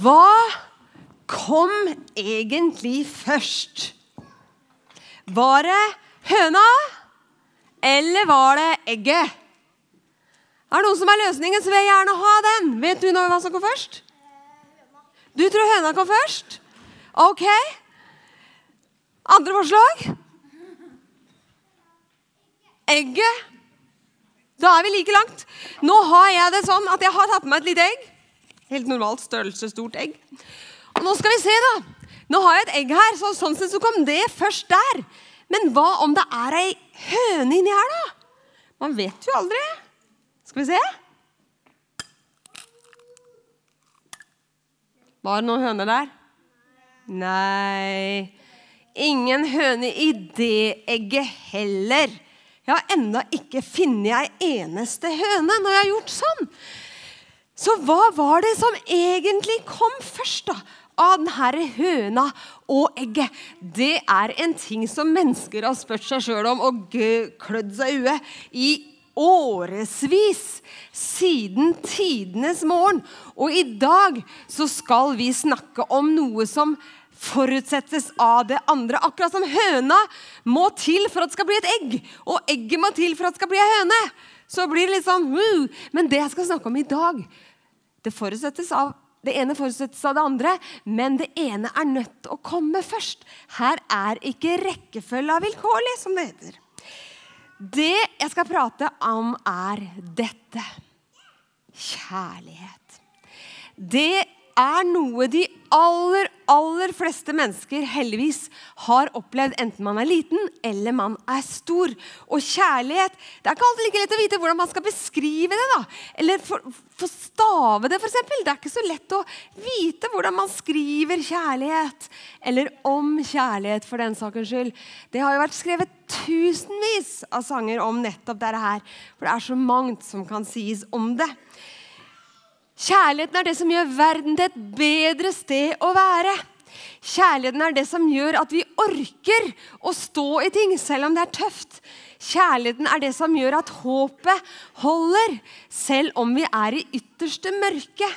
Hva kom egentlig først? Var det høna, eller var det egget? Er det noen som er løsningen, så vil jeg gjerne ha den. Vet du hva som kom først? Du tror høna kom først? Ok. Andre forslag? Egget. Da er vi like langt. Nå har jeg det sånn at jeg har tatt med meg et lite egg. Helt normalt størrelse, stort egg. Og nå skal vi se, da. Nå har jeg et egg her, så sånn sett så kom det først der. Men hva om det er ei høne inni her, da? Man vet jo aldri. Skal vi se. Var det noen høner der? Nei. Ingen høne i det egget heller. Jeg har ennå ikke funnet ei eneste høne når jeg har gjort sånn. Så hva var det som egentlig kom først, da? Av denne høna og egget. Det er en ting som mennesker har spurt seg sjøl om og klødd seg i huet i årevis. Siden tidenes morgen. Og i dag så skal vi snakke om noe som forutsettes av det andre. Akkurat som høna må til for at det skal bli et egg, og egget må til for at det skal bli ei høne. Så blir det litt sånn uh. Men det jeg skal snakke om i dag, det av det ene forutsettes av det andre, men det ene er nødt til å komme først. Her er ikke rekkefølga vilkårlig, som det heter. Det jeg skal prate om, er dette. Kjærlighet. Det er noe de aller, aller fleste mennesker heldigvis har opplevd, enten man er liten eller man er stor. Og kjærlighet Det er ikke alltid like lett å vite hvordan man skal beskrive det. da. Eller få stave det, f.eks. Det er ikke så lett å vite hvordan man skriver kjærlighet. Eller om kjærlighet, for den sakens skyld. Det har jo vært skrevet tusenvis av sanger om nettopp dette her. For det er så mangt som kan sies om det. Kjærligheten er det som gjør verden til et bedre sted å være. Kjærligheten er det som gjør at vi orker å stå i ting selv om det er tøft. Kjærligheten er det som gjør at håpet holder selv om vi er i ytterste mørke.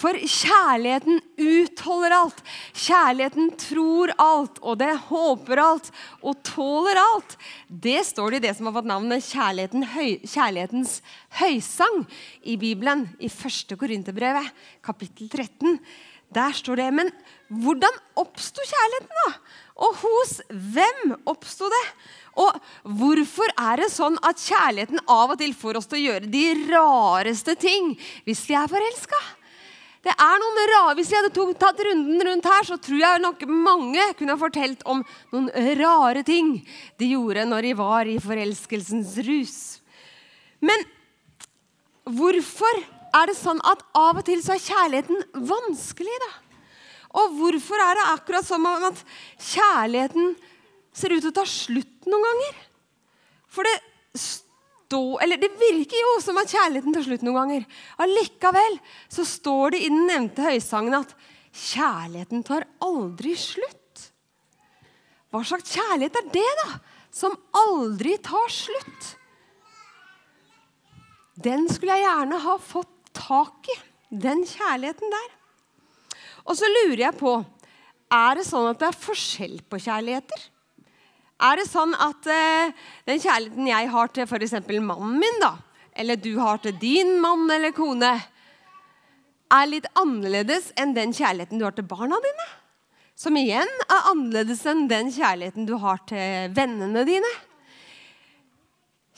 For kjærligheten utholder alt. Kjærligheten tror alt, og det håper alt og tåler alt. Det står det i det som har fått navnet kjærligheten, Kjærlighetens høysang i Bibelen, i 1. Korinterbrevet, kapittel 13. Der står det. Men hvordan oppsto kjærligheten, da? Og hos hvem oppsto det? Og hvorfor er det sånn at kjærligheten av og til får oss til å gjøre de rareste ting hvis vi er forelska? Det er noen rare, Hvis vi hadde tatt runden rundt her, så tror jeg nok mange kunne ha fortalt om noen rare ting de gjorde når de var i forelskelsens rus. Men hvorfor er det sånn at av og til så er kjærligheten vanskelig, da? Og hvorfor er det akkurat som at kjærligheten ser ut til å ta slutt noen ganger? For det stå Eller det virker jo som at kjærligheten tar slutt noen ganger. Allikevel så står det i den nevnte høysangen at kjærligheten tar aldri slutt. Hva slags kjærlighet er det, da? Som aldri tar slutt? Den skulle jeg gjerne ha fått tak i. Den kjærligheten der. Og så lurer jeg på Er det sånn at det er forskjell på kjærligheter? Er det sånn at eh, den kjærligheten jeg har til f.eks. mannen min, da, eller du har til din mann eller kone, er litt annerledes enn den kjærligheten du har til barna dine? Som igjen er annerledes enn den kjærligheten du har til vennene dine?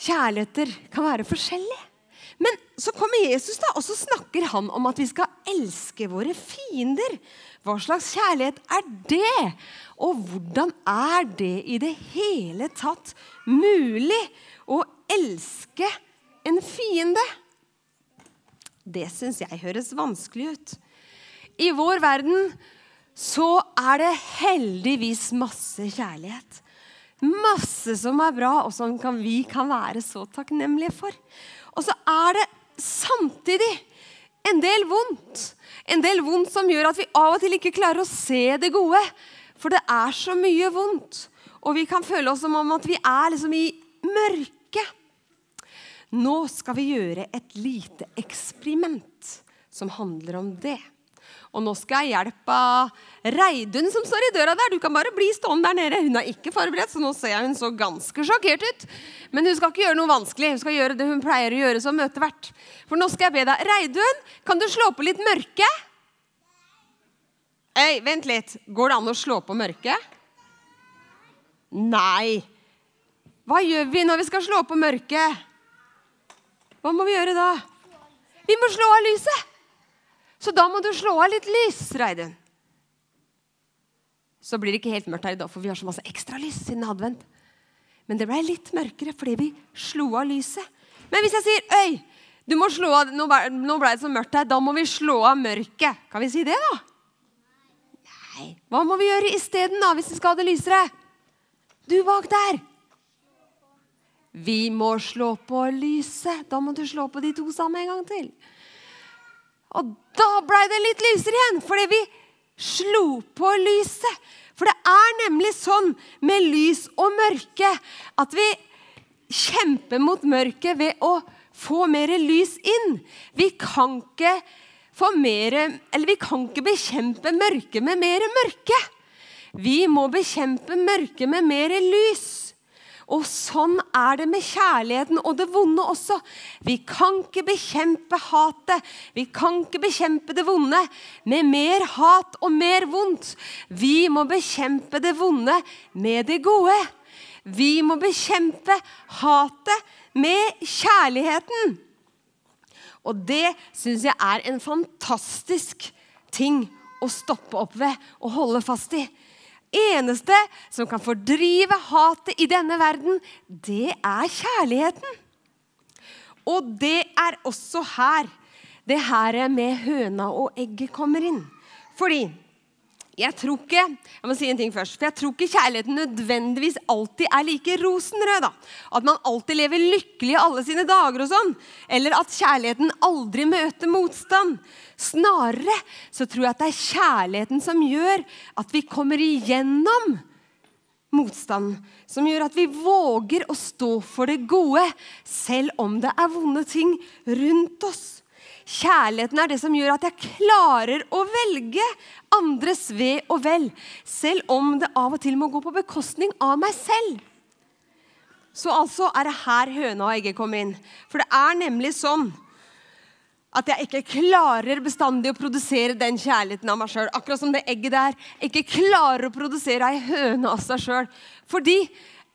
Kjærligheter kan være forskjellige. Men så kommer Jesus da, og så snakker han om at vi skal elske våre fiender. Hva slags kjærlighet er det? Og hvordan er det i det hele tatt mulig å elske en fiende? Det syns jeg høres vanskelig ut. I vår verden så er det heldigvis masse kjærlighet. Masse som er bra, og som kan, vi kan være så takknemlige for. Og så er det samtidig en del vondt. En del vondt som gjør at vi av og til ikke klarer å se det gode. For det er så mye vondt. Og vi kan føle oss som om at vi er liksom i mørket. Nå skal vi gjøre et lite eksperiment som handler om det. Og nå skal jeg hjelpe Reidun som står i døra der. Du kan bare bli stående der nede. Hun er ikke forberedt, så nå ser jeg hun så ganske sjokkert ut. Men hun skal ikke gjøre noe vanskelig. Hun skal gjøre det hun pleier å gjøre som møtevert. For nå skal jeg be deg. Reidun, kan du slå på litt mørke? Hei, vent litt. Går det an å slå på mørket? Nei. Hva gjør vi når vi skal slå på mørket? Hva må vi gjøre da? Vi må slå av lyset. Så da må du slå av litt lys, Reidun. Så blir det ikke helt mørkt her i dag, for vi har så masse ekstra lys siden advent. Men det ble litt mørkere fordi vi slo av lyset. Men hvis jeg sier Øy, du må slå av, nå ble det så mørkt her, da må vi slå av mørket. Kan vi si det, da? Nei. Hva må vi gjøre isteden, hvis vi skal ha det lysere? Du bak der. Vi må slå på lyset. Da må du slå på de to sammen en gang til. Og da blei det litt lysere igjen, fordi vi slo på lyset. For det er nemlig sånn med lys og mørke at vi kjemper mot mørket ved å få mer lys inn. Vi kan ikke, mer, vi kan ikke bekjempe mørket med mer mørke. Vi må bekjempe mørket med mer lys. Og sånn er det med kjærligheten og det vonde også. Vi kan ikke bekjempe hatet. Vi kan ikke bekjempe det vonde med mer hat og mer vondt. Vi må bekjempe det vonde med det gode. Vi må bekjempe hatet med kjærligheten. Og det syns jeg er en fantastisk ting å stoppe opp ved og holde fast i eneste som kan fordrive hatet i denne verden, det er kjærligheten. Og det er også her det her med høna og egget kommer inn. Fordi jeg tror ikke jeg må si en ting først, for jeg tror ikke kjærligheten nødvendigvis alltid er like rosenrød. da. At man alltid lever lykkelig alle sine dager og sånn. Eller at kjærligheten aldri møter motstand. Snarere så tror jeg at det er kjærligheten som gjør at vi kommer igjennom motstand. Som gjør at vi våger å stå for det gode, selv om det er vonde ting rundt oss. Kjærligheten er det som gjør at jeg klarer å velge andres ve og vel, selv om det av og til må gå på bekostning av meg selv. Så altså er det her høna og egget kom inn. For det er nemlig sånn at jeg ikke klarer bestandig å produsere den kjærligheten av meg sjøl. Akkurat som det egget der ikke klarer å produsere ei høne av seg sjøl. Fordi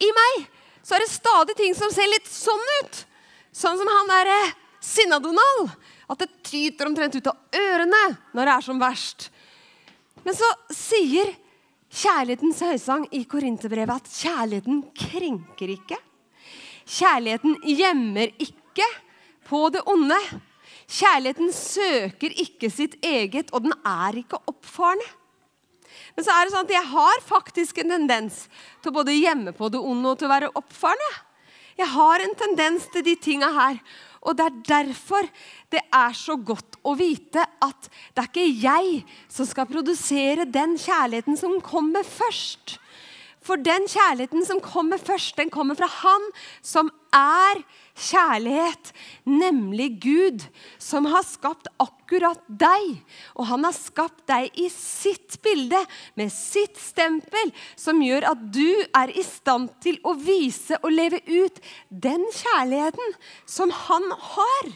i meg så er det stadig ting som ser litt sånn ut. Sånn som han derre Sinna-Donald. At det tyter omtrent ut av ørene når det er som verst. Men så sier kjærlighetens høysang i Korinterbrevet at kjærligheten krenker ikke. Kjærligheten gjemmer ikke på det onde. Kjærligheten søker ikke sitt eget, og den er ikke oppfarende. Men så er det sånn at jeg har faktisk en tendens til å både gjemme på det onde og til å være oppfarende. Jeg har en tendens til de tinga her. Og det er derfor det er så godt å vite at det er ikke jeg som skal produsere den kjærligheten som kommer først. For den kjærligheten som kommer først, den kommer fra Han som er kjærlighet, nemlig Gud, som har skapt akkurat deg. Og han har skapt deg i sitt bilde, med sitt stempel, som gjør at du er i stand til å vise og leve ut den kjærligheten som han har.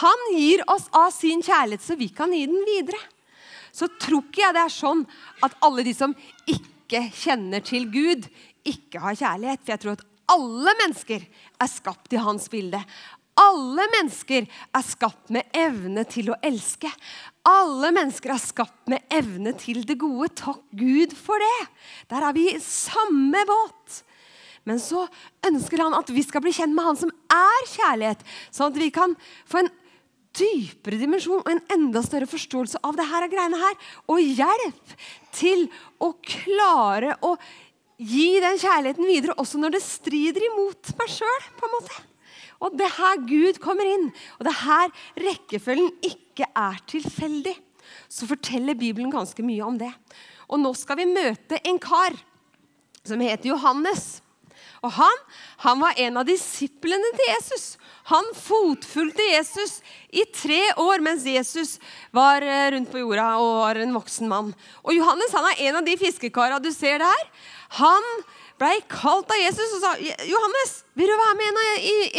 Han gir oss av sin kjærlighet, så vi kan gi den videre. Så tror ikke jeg det er sånn at alle de som ikke kjenner til Gud, ikke har kjærlighet. For jeg tror at alle mennesker er skapt i hans bilde. Alle mennesker er skapt med evne til å elske. Alle mennesker er skapt med evne til det gode. Takk Gud for det. Der er vi i samme båt. Men så ønsker han at vi skal bli kjent med han som er kjærlighet, sånn at vi kan få en dypere dimensjon og en enda større forståelse av det her greiene her. Og hjelp til å klare å gi den kjærligheten videre også når det strider imot meg sjøl. Og det er her Gud kommer inn, og det er her rekkefølgen ikke er tilfeldig. Så forteller Bibelen ganske mye om det. Og nå skal vi møte en kar som heter Johannes. Og han, han var en av disiplene til Jesus. Han fotfulgte Jesus i tre år mens Jesus var eh, rundt på jorda og var en voksen mann. Og Johannes han er en av de fiskekara du ser der. Han blei kalt av Jesus og sa Johannes, vil du være med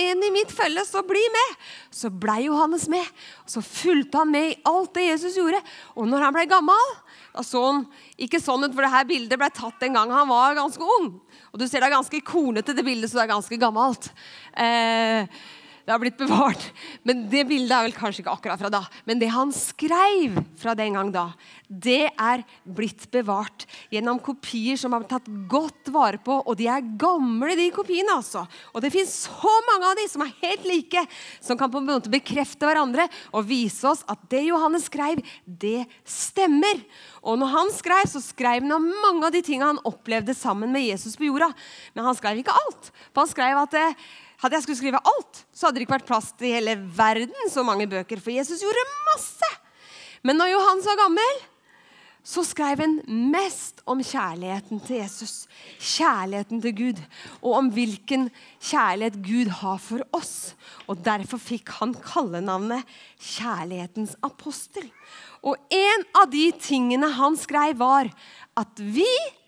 en i mitt følge, så bli med. Så blei Johannes med. og Så fulgte han med i alt det Jesus gjorde. Og når han blei gammel, da så han ikke sånn ut, for det her bildet ble tatt en gang han var ganske ung. Og du ser det er ganske kornete, det bildet, så det er ganske gammelt. Eh, det har blitt bevart. Men det bildet er vel kanskje ikke akkurat fra da. Men det han skrev fra den gang da, det er blitt bevart gjennom kopier som har tatt godt vare på. Og de er gamle, de kopiene. altså. Og det fins så mange av de som er helt like, som kan på en måte bekrefte hverandre og vise oss at det Johannes skrev, det stemmer. Og når han skrev, så skrev han om mange av de tingene han opplevde sammen med Jesus på jorda. Men han skrev ikke alt. For han skrev at det, hadde jeg skulle skrive alt, så hadde det ikke vært plass til hele verden så mange bøker. For Jesus gjorde masse. Men når Johans var gammel, så skrev han mest om kjærligheten til Jesus. Kjærligheten til Gud. Og om hvilken kjærlighet Gud har for oss. Og Derfor fikk han kallenavnet Kjærlighetens apostel. Og en av de tingene han skrev, var at vi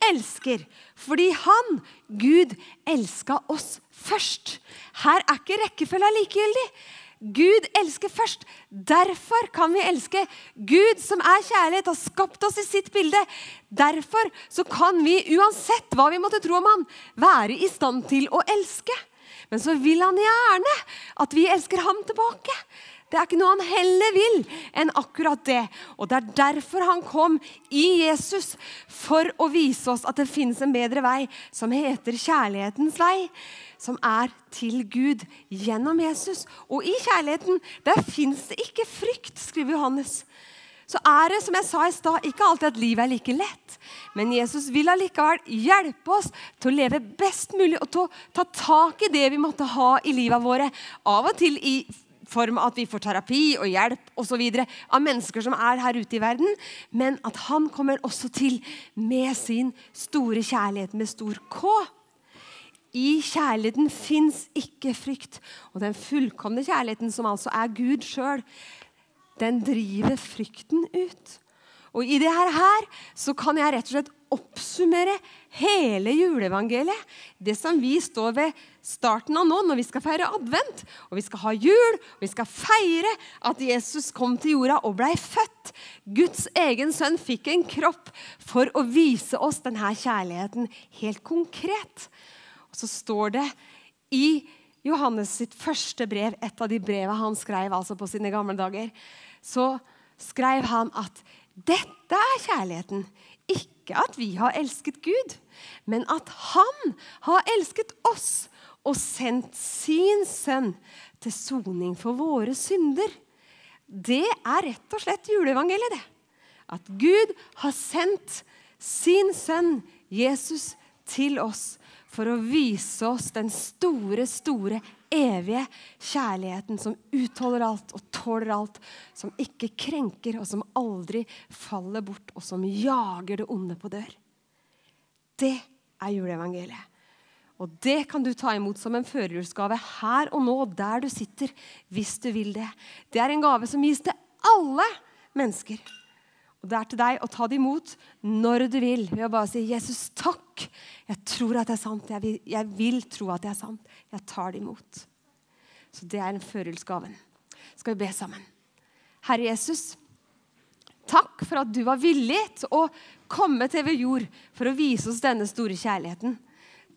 elsker fordi han, Gud, elska oss først. Her er ikke rekkefølga likegyldig. Gud elsker først. Derfor kan vi elske. Gud som er kjærlighet, har skapt oss i sitt bilde. Derfor så kan vi, uansett hva vi måtte tro om han, være i stand til å elske. Men så vil han gjerne at vi elsker ham tilbake. Det er ikke noe han heller vil enn akkurat det. Og det er derfor han kom i Jesus, for å vise oss at det finnes en bedre vei, som heter kjærlighetens vei, som er til Gud gjennom Jesus. Og i kjærligheten, der fins det ikke frykt, skriver Johannes. Så er det, som jeg sa i stad, ikke alltid at livet er like lett. Men Jesus vil allikevel hjelpe oss til å leve best mulig og til å ta tak i det vi måtte ha i livet våre. Av og til i form av at vi får terapi og hjelp og så videre, av mennesker som er her ute i verden, men at han kommer også til med sin store kjærlighet med stor K. I kjærligheten fins ikke frykt. Og den fullkomne kjærligheten, som altså er Gud sjøl, den driver frykten ut. Og i det her så kan jeg rett og slett oppsummere hele juleevangeliet. Det som vi står ved starten av nå når vi skal feire advent. Og vi skal ha jul, og vi skal feire at Jesus kom til jorda og blei født. Guds egen sønn fikk en kropp for å vise oss denne kjærligheten helt konkret. Og så står det i Johannes sitt første brev, et av de brevene han skrev altså på sine gamle dager, så skrev han at dette er kjærligheten. Ikke at vi har elsket Gud, men at Han har elsket oss og sendt sin sønn til soning for våre synder. Det er rett og slett juleevangeliet, det. At Gud har sendt sin sønn Jesus til oss for å vise oss den store, store evige kjærligheten som utholder alt og tåler alt, som ikke krenker, og som aldri faller bort, og som jager det onde på dør. Det er juleevangeliet. Og det kan du ta imot som en førjulsgave her og nå, der du sitter, hvis du vil det. Det er en gave som gis til alle mennesker. Og det er til deg å ta det imot når du vil, ved å bare si 'Jesus, takk. Jeg tror at det er sant. Jeg vil, jeg vil tro at det er sant. Jeg tar det imot.' Så det er en førjulsgaven. Skal vi be sammen? Herre Jesus, takk for at du var villig til å komme til ved jord for å vise oss denne store kjærligheten.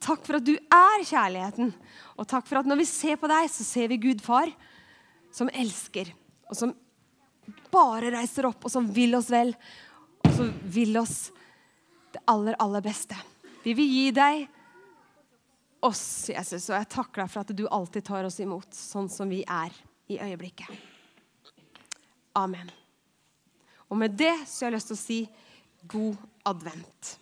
Takk for at du er kjærligheten. Og takk for at når vi ser på deg, så ser vi Gud far, som elsker, og som bare reiser opp, og som vil oss vel, og som vil oss det aller, aller beste. Vi vil gi deg oss, Jesus, og jeg takker deg for at du alltid tar oss imot sånn som vi er i øyeblikket. Amen. Og med det så har jeg lyst til å si god advent.